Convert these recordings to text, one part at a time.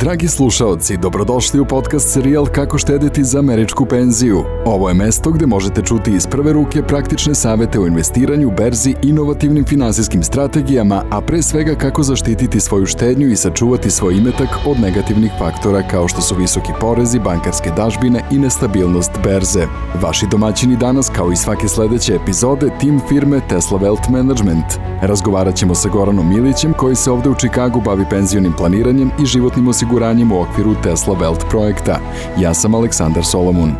Dragi slušaoci, dobrodošli u podcast serijal Kako štediti za američku penziju. Ovo je mesto gde možete čuti iz prve ruke praktične savete o investiranju, berzi, inovativnim finansijskim strategijama, a pre svega kako zaštititi svoju štednju i sačuvati svoj imetak od negativnih faktora kao što su visoki porezi, bankarske dažbine i nestabilnost berze. Vaši domaćini danas, kao i svake sledeće epizode, tim firme Tesla Wealth Management. Razgovarat ćemo sa Goranom Milićem koji se ovde u Čikagu bavi penzionim planiranjem i životnim osiguranjem u okviru Tesla Wealth projekta. Ja sam Aleksandar Solomun.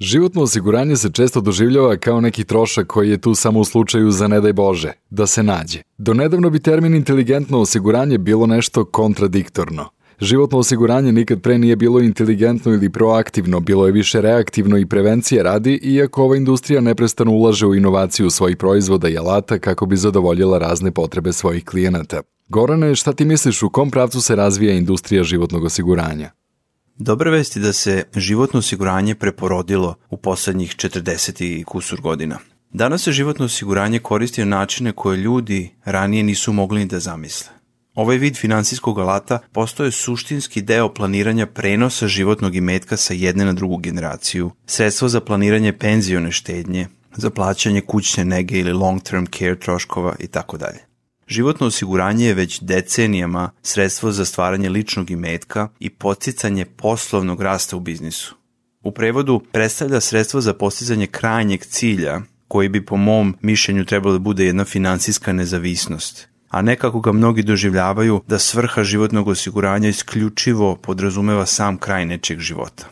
Životno osiguranje se često doživljava kao neki trošak koji je tu samo u slučaju za ne daj Bože, da se nađe. Donedavno bi termin inteligentno osiguranje bilo nešto kontradiktorno. Životno osiguranje nikad pre nije bilo inteligentno ili proaktivno, bilo je više reaktivno i prevencije radi, iako ova industrija neprestano ulaže u inovaciju svojih proizvoda i alata kako bi zadovoljila razne potrebe svojih klijenata. Gorane, šta ti misliš u kom pravcu se razvija industrija životnog osiguranja? Dobra vest je da se životno osiguranje preporodilo u poslednjih 40 i kusur godina. Danas se životno osiguranje koristi na načine koje ljudi ranije nisu mogli da zamisle. Ovaj vid finansijskog alata postoje suštinski deo planiranja prenosa životnog imetka sa jedne na drugu generaciju, sredstvo za planiranje penzione štednje, za plaćanje kućne nege ili long-term care troškova i tako dalje. Životno osiguranje je već decenijama sredstvo za stvaranje ličnog imetka i podsticanje poslovnog rasta u biznisu. U prevodu predstavlja sredstvo za postizanje krajnjeg cilja koji bi po mom mišljenju trebalo da bude jedna finansijska nezavisnost, a ne kako ga mnogi doživljavaju da svrha životnog osiguranja isključivo podrazumeva sam kraj nečeg života.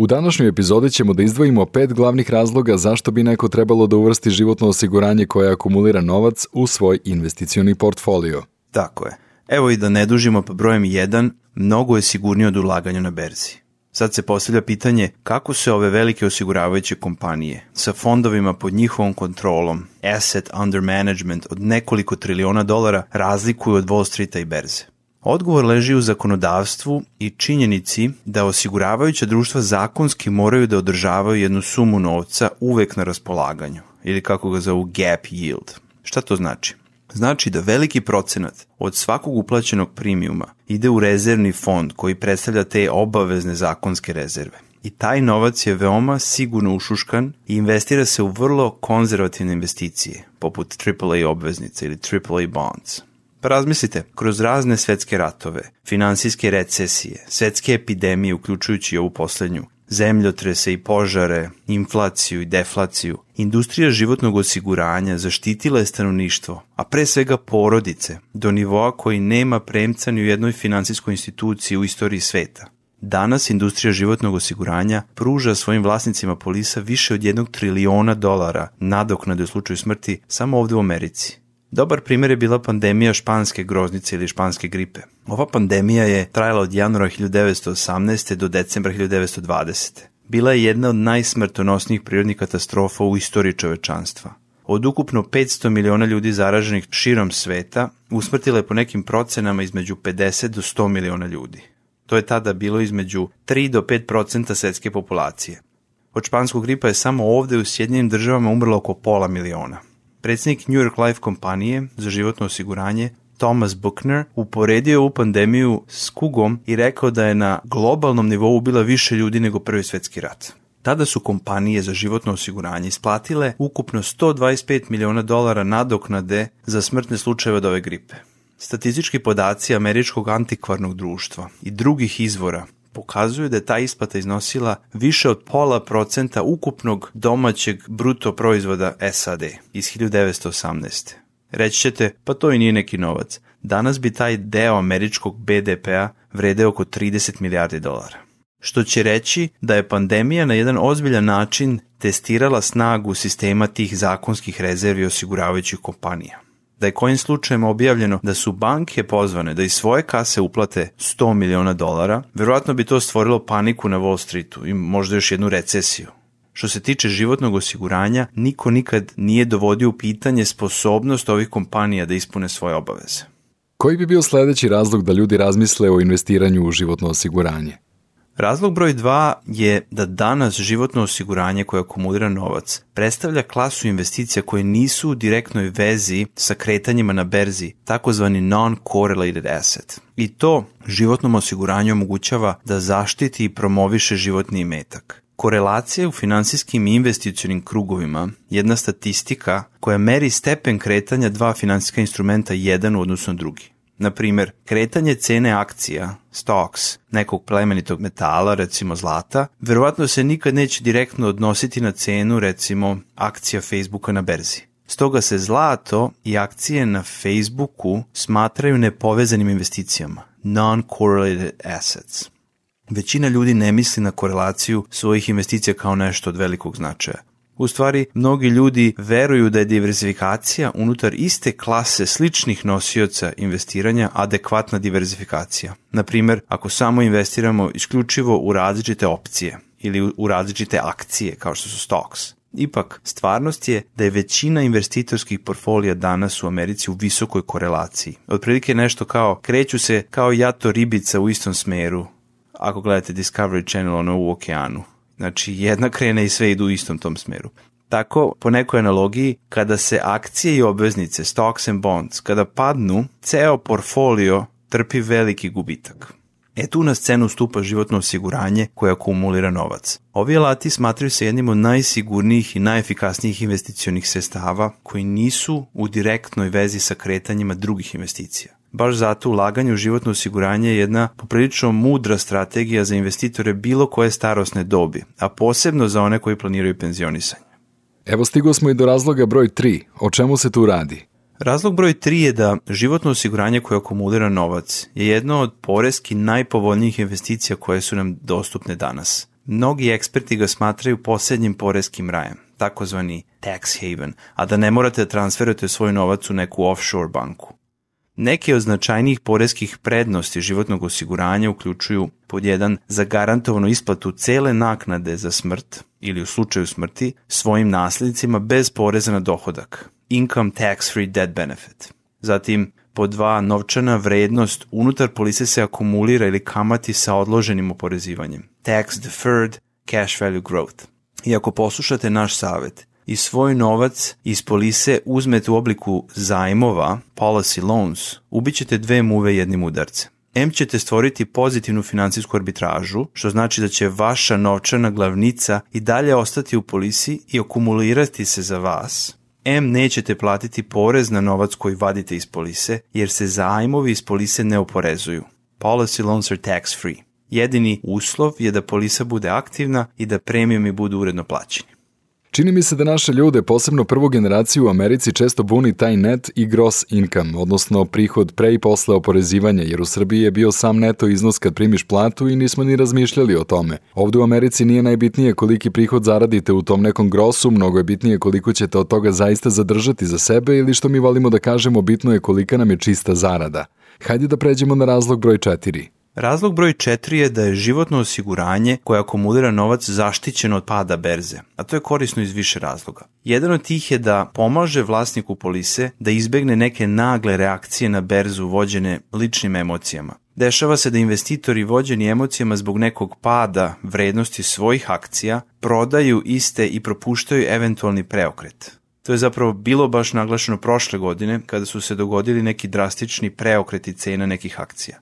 U današnjoj epizodi ćemo da izdvojimo pet glavnih razloga zašto bi neko trebalo da uvrsti životno osiguranje koje akumulira novac u svoj investicioni portfolio. Tako je. Evo i da ne dužimo pa brojem 1, mnogo je sigurnije od ulaganja na berzi. Sad se postavlja pitanje kako se ove velike osiguravajuće kompanije sa fondovima pod njihovom kontrolom, asset under management od nekoliko triliona dolara razlikuju od Wall Streeta i berze. Odgovor leži u zakonodavstvu i činjenici da osiguravajuća društva zakonski moraju da održavaju jednu sumu novca uvek na raspolaganju, ili kako ga zovu gap yield. Šta to znači? Znači da veliki procenat od svakog uplaćenog premijuma ide u rezervni fond koji predstavlja te obavezne zakonske rezerve. I taj novac je veoma sigurno ušuškan i investira se u vrlo konzervativne investicije, poput AAA obveznice ili AAA bonds. Razmislite, kroz razne svetske ratove, finansijske recesije, svetske epidemije, uključujući ovu poslednju, zemljotrese i požare, inflaciju i deflaciju, industrija životnog osiguranja zaštitila je stanovništvo, a pre svega porodice, do nivoa koji nema premca ni u jednoj finansijskoj instituciji u istoriji sveta. Danas industrija životnog osiguranja pruža svojim vlasnicima polisa više od jednog triliona dolara nadoknade u slučaju smrti samo ovde u Americi. Dobar primjer je bila pandemija španske groznice ili španske gripe. Ova pandemija je trajala od januara 1918. do decembra 1920. Bila je jedna od najsmrtonosnijih prirodnih katastrofa u istoriji čovečanstva. Od ukupno 500 miliona ljudi zaraženih širom sveta, usmrtila je po nekim procenama između 50 do 100 miliona ljudi. To je tada bilo između 3 do 5 procenta svetske populacije. Od španskog gripa je samo ovde u Sjedinjenim državama umrlo oko pola miliona. Predsednik New York Life kompanije za životno osiguranje Thomas Buckner uporedio ovu pandemiju s kugom i rekao da je na globalnom nivou ubila više ljudi nego prvi svetski rat. Tada su kompanije za životno osiguranje isplatile ukupno 125 miliona dolara nadoknade za smrtne slučajeve od ove gripe. Statistički podaci Američkog antikvarnog društva i drugih izvora pokazuju da je ta isplata iznosila više od pola procenta ukupnog domaćeg bruto proizvoda SAD iz 1918. Reći ćete, pa to i nije neki novac. Danas bi taj deo američkog BDP-a vrede oko 30 milijardi dolara. Što će reći da je pandemija na jedan ozbiljan način testirala snagu sistema tih zakonskih rezervi osiguravajućih kompanija da je kojim slučajem objavljeno da su banke pozvane da iz svoje kase uplate 100 miliona dolara, verovatno bi to stvorilo paniku na Wall Streetu i možda još jednu recesiju. Što se tiče životnog osiguranja, niko nikad nije dovodio u pitanje sposobnost ovih kompanija da ispune svoje obaveze. Koji bi bio sledeći razlog da ljudi razmisle o investiranju u životno osiguranje? Razlog broj 2 je da danas životno osiguranje koje akumulira novac predstavlja klasu investicija koje nisu u direktnoj vezi sa kretanjima na berzi, takozvani non-correlated asset. I to životnom osiguranju omogućava da zaštiti i promoviše životni imetak. Korelacija u finansijskim i investicionim krugovima jedna statistika koja meri stepen kretanja dva finansijska instrumenta jedan u odnosu na drugi. Na primer, kretanje cene akcija, stocks, nekog plemenitog metala, recimo zlata, verovatno se nikad neće direktno odnositi na cenu, recimo, akcija Facebooka na berzi. Stoga se zlato i akcije na Facebooku smatraju nepovezanim investicijama, non-correlated assets. Većina ljudi ne misli na korelaciju svojih investicija kao nešto od velikog značaja. U stvari, mnogi ljudi veruju da je diversifikacija unutar iste klase sličnih nosioca investiranja adekvatna diversifikacija. Na primer, ako samo investiramo isključivo u različite opcije ili u različite akcije kao što su stocks. Ipak, stvarnost je da je većina investitorskih portfolija danas u Americi u visokoj korelaciji. Otprilike nešto kao kreću se kao jato ribica u istom smeru, ako gledate Discovery Channel ono u okeanu. Znači, jedna krene i sve idu u istom tom smeru. Tako, po nekoj analogiji, kada se akcije i obveznice, stocks and bonds, kada padnu, ceo portfolio trpi veliki gubitak. E tu na scenu stupa životno osiguranje koje akumulira novac. Ovi alati smatraju se jednim od najsigurnijih i najefikasnijih investicionih sestava koji nisu u direktnoj vezi sa kretanjima drugih investicija. Baš zato ulaganje u životno osiguranje je jedna poprilično mudra strategija za investitore bilo koje starosne dobi, a posebno za one koji planiraju penzionisanje. Evo stigo smo i do razloga broj 3. O čemu se tu radi? Razlog broj 3 je da životno osiguranje koje akumulira novac je jedno od poreski najpovoljnijih investicija koje su nam dostupne danas. Mnogi eksperti ga smatraju posljednjim poreskim rajem, takozvani tax haven, a da ne morate da transferujete svoj novac u neku offshore banku. Neke od značajnijih poreskih prednosti životnog osiguranja uključuju pod jedan zagarantovanu isplatu cele naknade za smrt ili u slučaju smrti svojim nasljednicima bez poreza na dohodak, income tax free death benefit. Zatim pod dva novčana vrednost unutar polise se akumulira ili kamati sa odloženim oporezivanjem, tax deferred cash value growth. I ako poslušate naš savet i svoj novac iz polise uzmete u obliku zajmova, policy loans, ubićete dve muve jednim udarcem. M ćete stvoriti pozitivnu finansijsku arbitražu, što znači da će vaša novčana glavnica i dalje ostati u polisi i akumulirati se za vas. M nećete platiti porez na novac koji vadite iz polise, jer se zajmovi iz polise ne oporezuju. Policy loans are tax free. Jedini uslov je da polisa bude aktivna i da premijumi budu uredno plaćeni. Čini mi se da naše ljude, posebno prvu generaciju u Americi, često buni taj net i gross income, odnosno prihod pre i posle oporezivanja, jer u Srbiji je bio sam neto iznos kad primiš platu i nismo ni razmišljali o tome. Ovde u Americi nije najbitnije koliki prihod zaradite u tom nekom grosu, mnogo je bitnije koliko ćete od toga zaista zadržati za sebe ili što mi volimo da kažemo bitno je kolika nam je čista zarada. Hajde da pređemo na razlog broj 4. Razlog broj 4 je da je životno osiguranje koje akumulira novac zaštićeno od pada berze, a to je korisno iz više razloga. Jedan od tih je da pomaže vlasniku polise da izbegne neke nagle reakcije na berzu vođene ličnim emocijama. Dešava se da investitori vođeni emocijama zbog nekog pada vrednosti svojih akcija prodaju iste i propuštaju eventualni preokret. To je zapravo bilo baš naglašeno prošle godine kada su se dogodili neki drastični preokreti cena nekih akcija.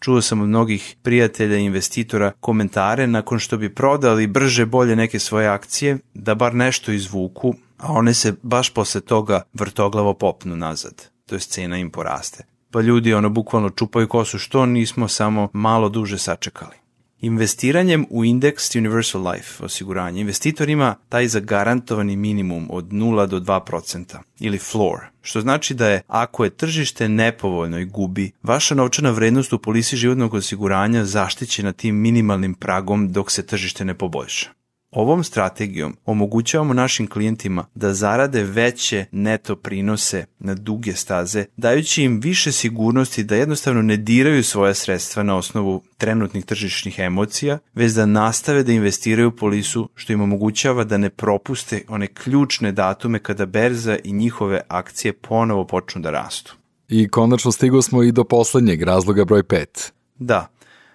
Čuo sam od mnogih prijatelja i investitora komentare nakon što bi prodali brže bolje neke svoje akcije, da bar nešto izvuku, a one se baš posle toga vrtoglavo popnu nazad, to je cena im poraste. Pa ljudi ono bukvalno čupaju kosu što nismo samo malo duže sačekali. Investiranjem u Index Universal Life osiguranje, investitor ima taj zagarantovani minimum od 0 do 2% ili floor, što znači da je ako je tržište nepovoljno i gubi, vaša novčana vrednost u polisi životnog osiguranja zaštićena tim minimalnim pragom dok se tržište ne poboljša. Ovom strategijom omogućavamo našim klijentima da zarade veće neto prinose na duge staze, dajući im više sigurnosti da jednostavno ne diraju svoja sredstva na osnovu trenutnih tržišnih emocija, već da nastave da investiraju u polisu, što im omogućava da ne propuste one ključne datume kada berza i njihove akcije ponovo počnu da rastu. I konačno stigo smo i do poslednjeg razloga broj 5. Da.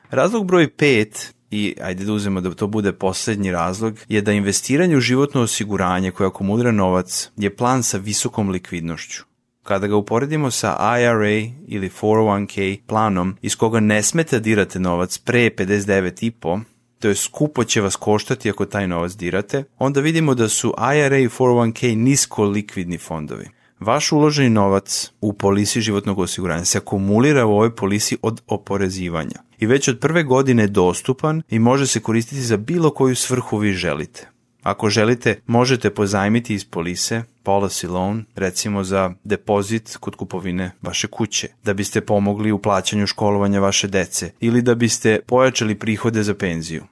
Razlog broj 5 i ajde da uzmemo da to bude poslednji razlog, je da investiranje u životno osiguranje koje akumulira novac je plan sa visokom likvidnošću. Kada ga uporedimo sa IRA ili 401k planom iz koga ne smete dirate novac pre 59,5, to je skupo će vas koštati ako taj novac dirate, onda vidimo da su IRA i 401k nisko likvidni fondovi. Vaš uloženi novac u polisi životnog osiguranja se akumulira u ovoj polisi od oporezivanja i već od prve godine je dostupan i može se koristiti za bilo koju svrhu vi želite. Ako želite, možete pozajmiti iz polise policy loan, recimo za depozit kod kupovine vaše kuće, da biste pomogli u plaćanju školovanja vaše dece ili da biste pojačali prihode za penziju.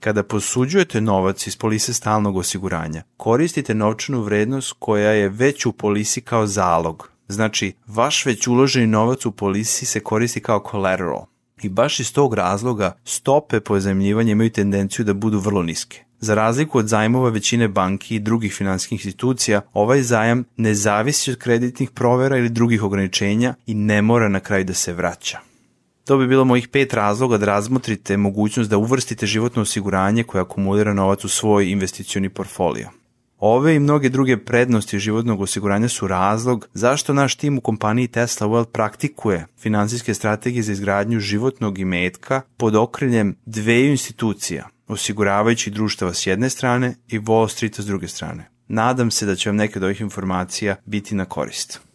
Kada posuđujete novac iz polise stalnog osiguranja, koristite novčanu vrednost koja je već u polisi kao zalog. Znači, vaš već uloženi novac u polisi se koristi kao collateral. I baš iz tog razloga stope pozajemljivanja imaju tendenciju da budu vrlo niske. Za razliku od zajmova većine banki i drugih finansijskih institucija, ovaj zajam ne zavisi od kreditnih provera ili drugih ograničenja i ne mora na kraju da se vraća. To bi bilo mojih pet razloga da razmotrite mogućnost da uvrstite životno osiguranje koje akumulira novac u svoj investicioni portfolio. Ove i mnoge druge prednosti životnog osiguranja su razlog zašto naš tim u kompaniji Tesla Wealth praktikuje finansijske strategije za izgradnju životnog imetka pod okriljem dveju institucija, osiguravajući društava s jedne strane i Wall Streeta s druge strane. Nadam se da će vam neke od ovih informacija biti na korist.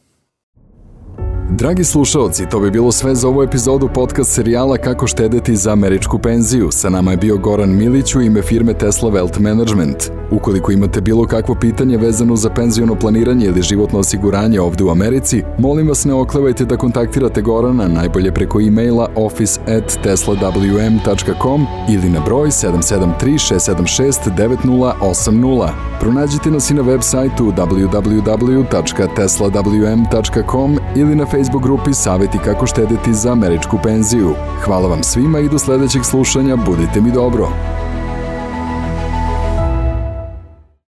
Dragi slušalci, to bi bilo sve za ovu epizodu podcast serijala Kako štedeti za američku penziju. Sa nama je bio Goran Milić u ime firme Tesla Wealth Management. Ukoliko imate bilo kakvo pitanje vezano za penziono planiranje ili životno osiguranje ovde u Americi, molim vas ne oklevajte da kontaktirate Gorana najbolje preko e-maila office at teslawm.com ili na broj 773-676-9080. Pronađite nas i na web sajtu www.teslawm.com ili na Facebook grupi Saveti kako štedeti za američku penziju. Hvala vam svima i do sledećeg slušanja, budite mi dobro.